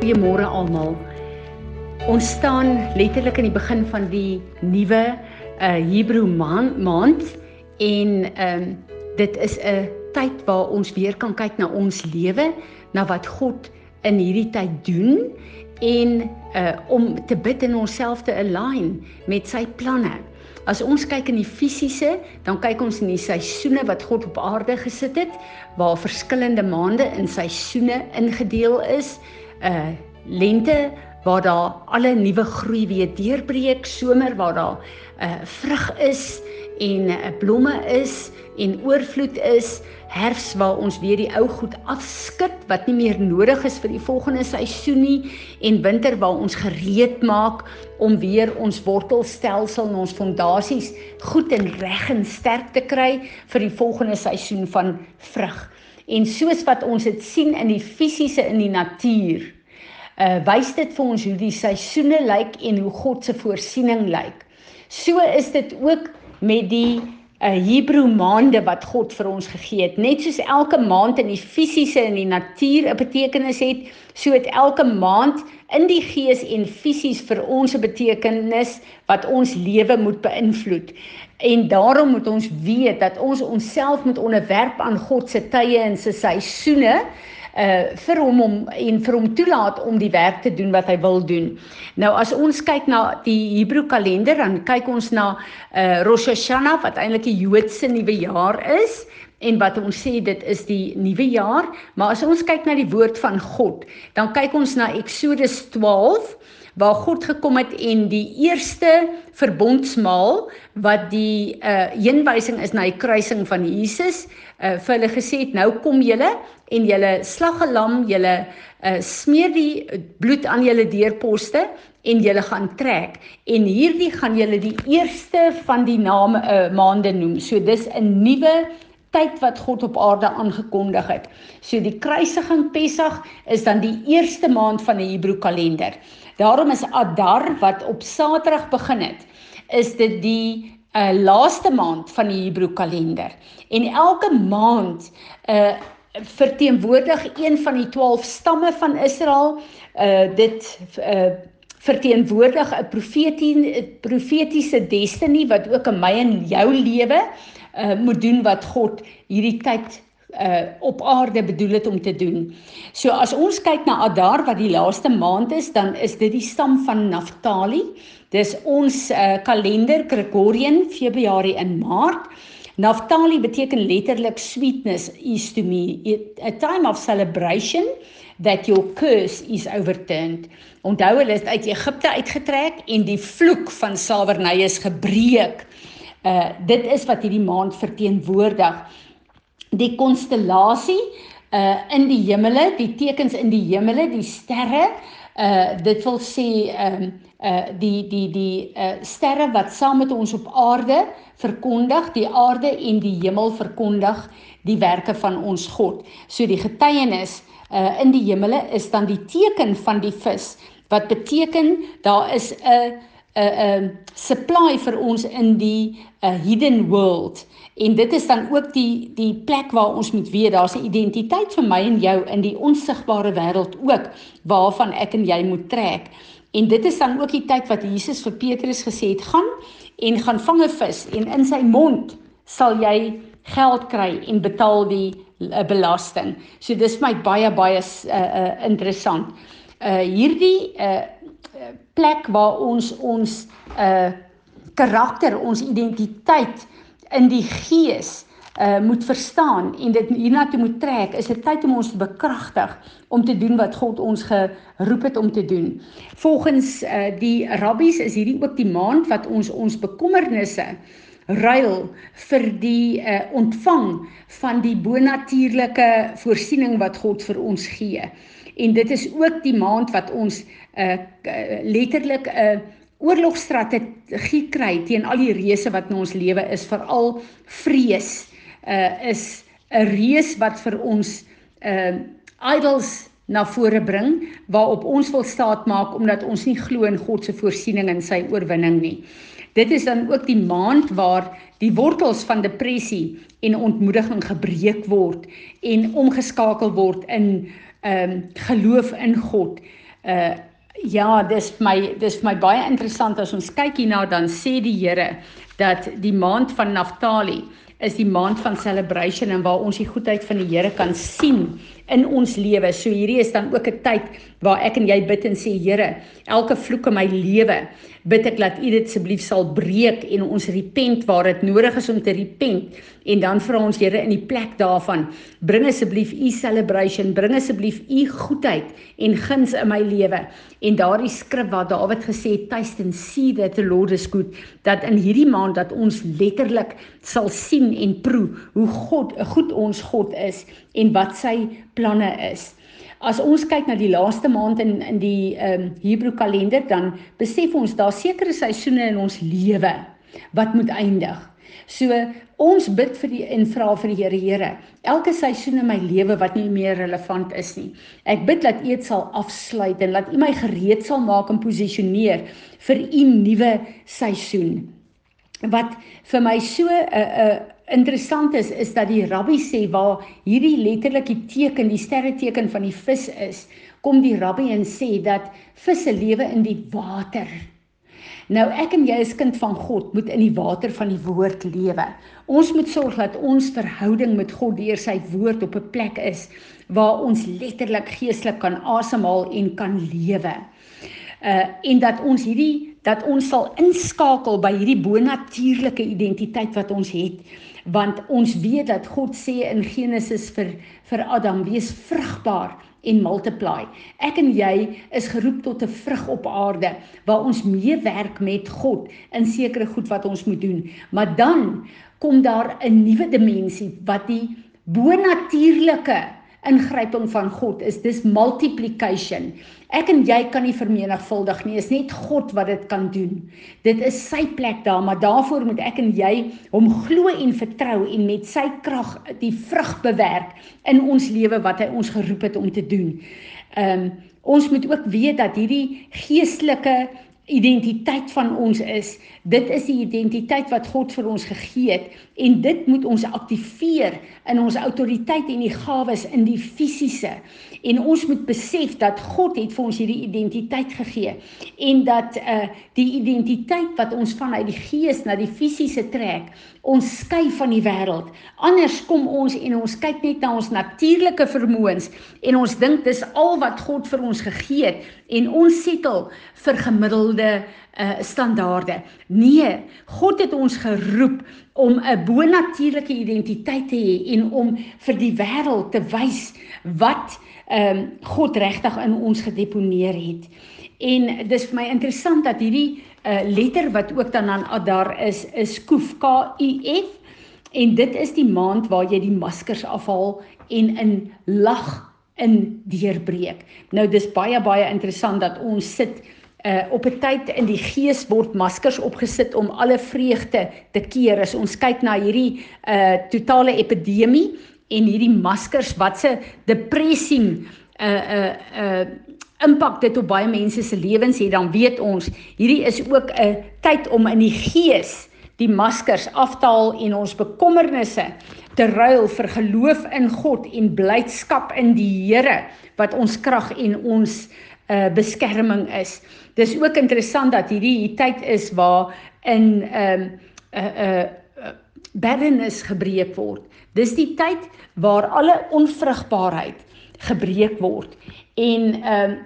Goeiemôre almal. Ons staan letterlik in die begin van die nuwe uh Hebreë maand, maand en ehm um, dit is 'n tyd waar ons weer kan kyk na ons lewe, na wat God in hierdie tyd doen en uh om te bid en onsself te align met sy planne. As ons kyk in die fisiese, dan kyk ons in die seisoene wat God op aarde gesit het, waar verskillende maande in seisoene ingedeel is uh lente waar daar alle nuwe groei weer deurbreek, somer waar daar 'n uh, vrug is en 'n uh, blomme is en oorvloed is, herfs waar ons weer die ou goed afskud wat nie meer nodig is vir die volgende seisoen nie en winter waar ons gereed maak om weer ons wortelstelsel en ons fondasies goed en reg en sterk te kry vir die volgende seisoen van vrug. En soos wat ons dit sien in die fisiese in die natuur, uh wys dit vir ons hoe die seisoene lyk en hoe God se voorsiening lyk. So is dit ook met die uh Hebreë maande wat God vir ons gegee het. Net soos elke maand in die fisiese en die natuur 'n betekenis het, so het elke maand in die gees en fisies vir ons 'n betekenis wat ons lewe moet beïnvloed. En daarom moet ons weet dat ons onsself moet onderwerp aan God se tye en se seisoene uh vir hom om en vir hom toelaat om die werk te doen wat hy wil doen. Nou as ons kyk na die Hebreë kalender dan kyk ons na uh Rosh Hashanah wat eintlik die Joodse nuwe jaar is en wat ons sê dit is die nuwe jaar, maar as ons kyk na die woord van God, dan kyk ons na Eksodus 12 waar God gekom het en die eerste verbondsmaal wat die uh heenwysing is na die kruising van Jesus uh vir hulle gesê het nou kom julle en julle slag 'n lam julle uh smeer die bloed aan julle deurposte en julle gaan trek en hierdie gaan julle die eerste van die name uh maande noem so dis 'n nuwe tyd wat God op aarde aangekondig het. So die kruisiging Pessach is dan die eerste maand van die Hebreë kalender. Daarom is Adar wat op Saterdag begin het, is dit die uh, laaste maand van die Hebreë kalender. En elke maand uh verteenwoordig een van die 12 stamme van Israel. Uh dit uh verteenwoordig 'n profetie profetiese destiny wat ook in my en jou lewe uh moet doen wat God hierdie tyd uh op aarde bedoel het om te doen. So as ons kyk na Adar wat die laaste maand is, dan is dit die stam van Naftali. Dis ons uh kalender Gregorian Februarie en Maart. Naftali beteken letterlik sweetness is to me a time of celebration that your curse is overturned. Onthou hulle is uit Egipte uitgetrek en die vloek van slawerny is gebreek. Uh dit is wat hierdie maand verteenwoordig die konstellasie uh in die hemele, die tekens in die hemele, die sterre, uh dit wil sê ehm um, uh die die die uh sterre wat saam met ons op aarde verkondig, die aarde en die hemel verkondig die werke van ons God. So die getuienis uh in die hemele is dan die teken van die vis wat beteken daar is 'n 'n 'n supply vir ons in die uh, hidden world. En dit is dan ook die die plek waar ons moet weet daar's 'n identiteit vir my en jou in die onsigbare wêreld ook waarvan ek en jy moet trek. En dit is dan ook die tyd wat Jesus vir Petrus gesê het gaan en gaan vang 'n vis en in sy mond sal jy geld kry en betaal die uh, belasting. So dis my baie baie uh, uh, interessant. Uh, hierdie uh, plek waar ons ons uh karakter, ons identiteit in die gees uh moet verstaan en dit hiernatoe moet trek, is dit tyd om ons te bekragtig om te doen wat God ons geroep het om te doen. Volgens uh die rabbies is hierdie ook die maand wat ons ons bekommernisse ruil vir die uh ontvang van die bonatuurlike voorsiening wat God vir ons gee. En dit is ook die maand wat ons uh letterlik 'n uh, oorlogstrategie kry teen al die reëse wat in ons lewe is, veral vrees. Uh is 'n reus wat vir ons uh idols na vore bring waarop ons wil staat maak omdat ons nie glo in God se voorsiening en sy oorwinning nie. Dit is dan ook die maand waar die wortels van depressie en ontmoediging gebreek word en omgeskakel word in ehm um, geloof in God. Uh ja, dis my dis my baie interessant as ons kyk hierna dan sê die Here dat die maand van Naftali is die maand van celebration en waar ons die goedheid van die Here kan sien in ons lewe. So hierdie is dan ook 'n tyd waar ek en jy bid en sê Here, elke vloek in my lewe bid ek dat U dit asseblief sal breek en ons repent waar dit nodig is om te repent en dan vra ons Here in die plek daarvan bring asseblief U celebration, bring asseblief U goedheid en guns in my lewe. En daardie skrif waar Dawid gesê het taste and see that the Lord is good dat in hierdie maand dat ons letterlik sal sien en proe hoe God, goed ons God is en wat sy planne is. As ons kyk na die laaste maand in in die ehm um, Hebreë kalender dan besef ons daar sekere seisoene in ons lewe wat moet eindig. So ons bid vir die en vra vir die Here Here, elke seisoen in my lewe wat nie meer relevant is nie. Ek bid dat U dit sal afsluit en dat U my gereed sal maak en posisioneer vir U nuwe seisoen. Wat vir my so 'n uh, 'n uh, interessant is is dat die rabbi sê waar hierdie letterlik die teken, die sterre teken van die vis is, kom die rabbi en sê dat visse lewe in die water. Nou ek en jy as kind van God moet in die water van die woord lewe. Ons moet sorg dat ons verhouding met God deur sy woord op 'n plek is waar ons letterlik geestelik kan asemhaal en kan lewe. Uh en dat ons hierdie dat ons sal inskakel by hierdie bonatuurlike identiteit wat ons het want ons weet dat God sê in Genesis vir vir Adam wees vrugbaar en multiply. Ek en jy is geroep tot 'n vrug op aarde waar ons meewerk met God in sekere goed wat ons moet doen. Maar dan kom daar 'n nuwe dimensie wat die bonatuurlike ingryping van God is dis multiplication. Ek en jy kan nie vermenigvuldig nie, is net God wat dit kan doen. Dit is sy plek daar, maar daarvoor moet ek en jy hom glo en vertrou en met sy krag die vrug bewerk in ons lewe wat hy ons geroep het om te doen. Um, ons moet ook weet dat hierdie geestelike identiteit van ons is. Dit is die identiteit wat God vir ons gegee het en dit moet ons aktiveer in ons autoriteit en die gawes in die fisiese. En ons moet besef dat God het vir ons hierdie identiteit gegee en dat uh die identiteit wat ons vanuit die gees na die fisiese trek, ons skei van die wêreld. Anders kom ons en ons kyk net na ons natuurlike vermoëns en ons dink dis al wat God vir ons gegee het en ons settle vir gemiddelde uh standaarde. Nee, God het ons geroep om 'n bonatuurlike identiteit te hê en om vir die wêreld te wys wat ehm um, God regtig in ons gedeponeer het. En dis vir my interessant dat hierdie uh letter wat ook dan aan Adar is is Kuf K U F en dit is die maand waar jy die maskers afhaal en in lag in deurbreek. Nou dis baie baie interessant dat ons sit uh op 'n tyd in die gees word maskers opgesit om alle vreugde te keer. As ons kyk na hierdie uh totale epidemie en hierdie maskers wat se depressie uh uh uh impak dit op baie mense se lewens het, dan weet ons hierdie is ook 'n tyd om in die gees die maskers af te haal en ons bekommernisse te ruil vir geloof in God en blydskap in die Here wat ons krag en ons uh beskerming is. Dis ook interessant dat hierdie tyd is waar in 'n um, 'n uh, 'n uh, uh, barrenness gebreek word. Dis die tyd waar alle onvrugbaarheid gebreek word. En ehm um,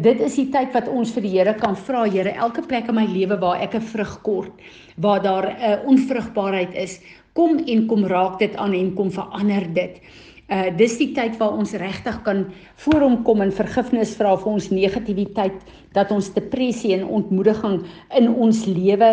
dit is die tyd wat ons vir die Here kan vra, Here, elke plek in my lewe waar ek 'n vrug kort, waar daar 'n uh, onvrugbaarheid is, kom en kom raak dit aan en kom verander dit. Uh dis die tyd waar ons regtig kan voor hom kom en vergifnis vra vir ons negativiteit dat ons depressie en ontmoediging in ons lewe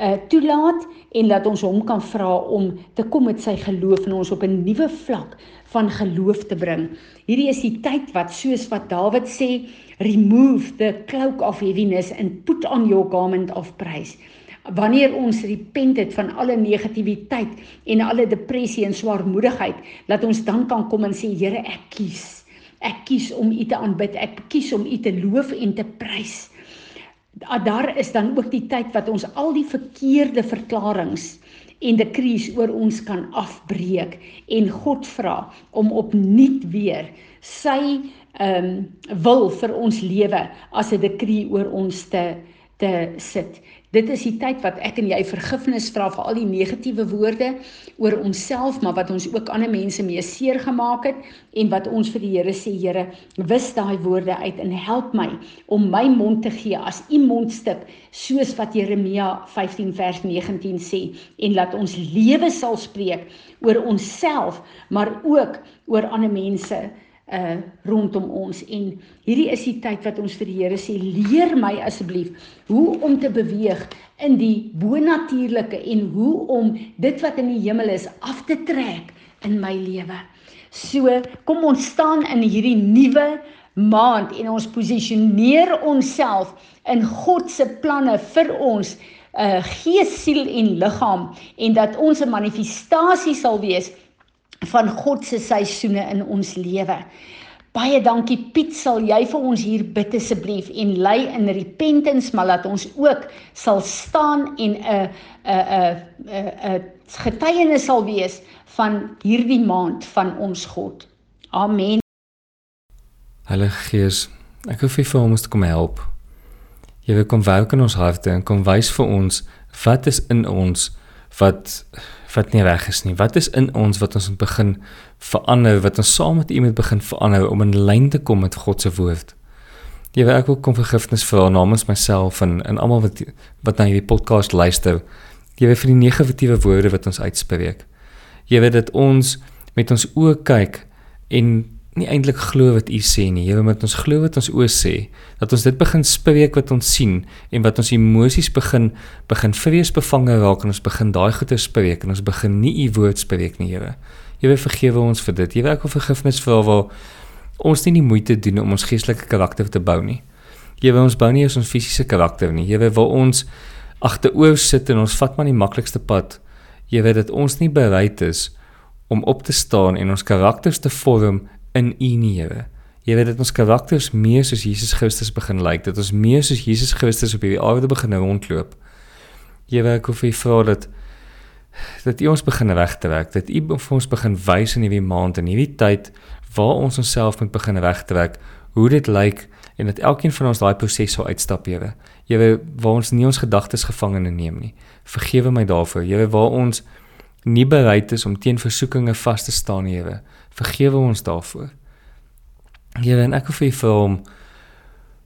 uh toelaat en dat ons hom kan vra om te kom met sy geloof en ons op 'n nuwe vlak van geloof te bring. Hierdie is die tyd wat soos wat Dawid sê, remove the cloak of heaviness and put on your garment of praise wanneer ons repent het van alle negativiteit en alle depressie en swaarmoedigheid, laat ons dan kan kom en sê Here, ek kies. Ek kies om U te aanbid. Ek kies om U te loof en te prys. Daar is dan ook die tyd wat ons al die verkeerde verklaringe en dekrees oor ons kan afbreek en God vra om opnuut weer sy ehm um, wil vir ons lewe as 'n dekree oor ons te te sit. Dit is die tyd wat ek en jy vergifnis vra vir al die negatiewe woorde oor onsself, maar wat ons ook ander mense mee seer gemaak het en wat ons vir die Here sê, Here, wis daai woorde uit en help my om my mond te gee as u mondstuk, soos wat Jeremia 15 vers 19 sê en laat ons lewe sal spreek oor onsself, maar ook oor ander mense uh rondom ons en hierdie is die tyd wat ons vir die Here sê leer my asseblief hoe om te beweeg in die bonatuurlike en hoe om dit wat in die hemel is af te trek in my lewe. So kom ons staan in hierdie nuwe maand en ons posisioneer onsself in God se planne vir ons uh gees, siel en liggaam en dat ons 'n manifestasie sal wees van God se seisoene in ons lewe. Baie dankie Piet, sal jy vir ons hier bid asseblief en lei in repentance, maar laat ons ook sal staan en 'n 'n 'n 'n getuienis sal wees van hierdie maand van ons God. Amen. Heilige Gees, ek hoef vir ons te kom help. Jy wil kom werk in ons harte en kom wys vir ons wat is in ons wat wat nie reg is nie. Wat is in ons wat ons moet begin verander, wat ons saam met U moet begin verander om in lyn te kom met God se woord. Jy weet ek wil kom vergifnis vra namens myself en en almal wat wat na hierdie podcast luister. Jy weet vir die negatiewe woorde wat ons uitspreek. Jy weet dat ons met ons oë kyk en nie eintlik glo wat u sê nie. Here, moet ons glo wat ons oë sê, dat ons dit begin spreek wat ons sien en wat ons emosies begin begin vreesbevange raak en ons begin daai goeie spreek en ons begin nie u woord spreek nie, Here. Here, vergewe ons vir dit. Here, ek wil vergifnis vra waar ons nie die moeite doen om ons geestelike karakter te bou nie. Here, ons bou nie ons fisiese karakter nie. Here, waar ons agteroor sit en ons vat maar die maklikste pad. Weet dat ons nie bereid is om op te staan en ons karakters te vorm in U nie, Here. Jy weet dat ons karakters meer soos Jesus Christus begin lyk, dat ons meer soos Jesus Christus op hierdie aarde begin rondloop. Here, ek hoef U vra dat dat U ons begin regtrek, dat U vir ons begin wys in hierdie maand en hierdie tyd waar ons onsself moet begin regtrek, hoe dit lyk en dat elkeen van ons daai proses sou uitstap, Here. Here, waar ons nie ons gedagtes gevangene neem nie. Vergewe my daarvoor. Here, waar ons nie bereid is om teen versoekinge vas te staan, Here. Vergewe ons daarvoor. Here, en ek wil vir U om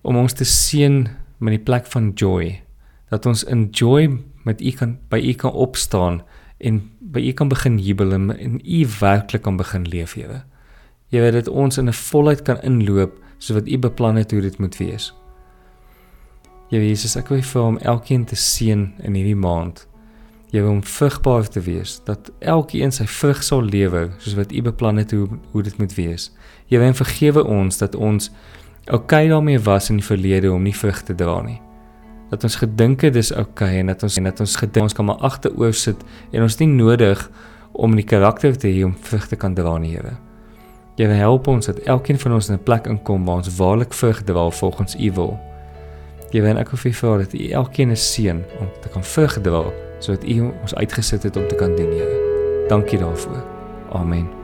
om ons te seën met die plek van joy. Dat ons in joy met U kan by U kan opstaan en by U kan begin jubel en U werklik kan begin leef, Here. Here, dat ons in 'n volheid kan inloop soos wat U beplan het hoe dit moet wees. Here Jesus, ek wil vir hom elkeen te seën in hierdie maand wil om vrugbaar te wees dat elkeen sy vrug sal lewer soos wat u beplan het hoe hoe dit moet wees. Jy wil vergewe ons dat ons okay daarmee was in die verlede om nie vrug te dra nie. Dat ons gedink het dis okay en dat ons en dat ons gedink ons kan maar agteroor sit en ons nie nodig om die karakter te hê om vrug te kan dra nie, Here. Wil help ons dat elkeen van ons in 'n plek inkom waar ons waarlik vrug dra volgens u wil. Jy wil ek hoef vir vra dat u elkeen 'n seën om te kan vrug dra sodat U ons uitgesit het om te kan dien, Here. Dankie daarvoor. Amen.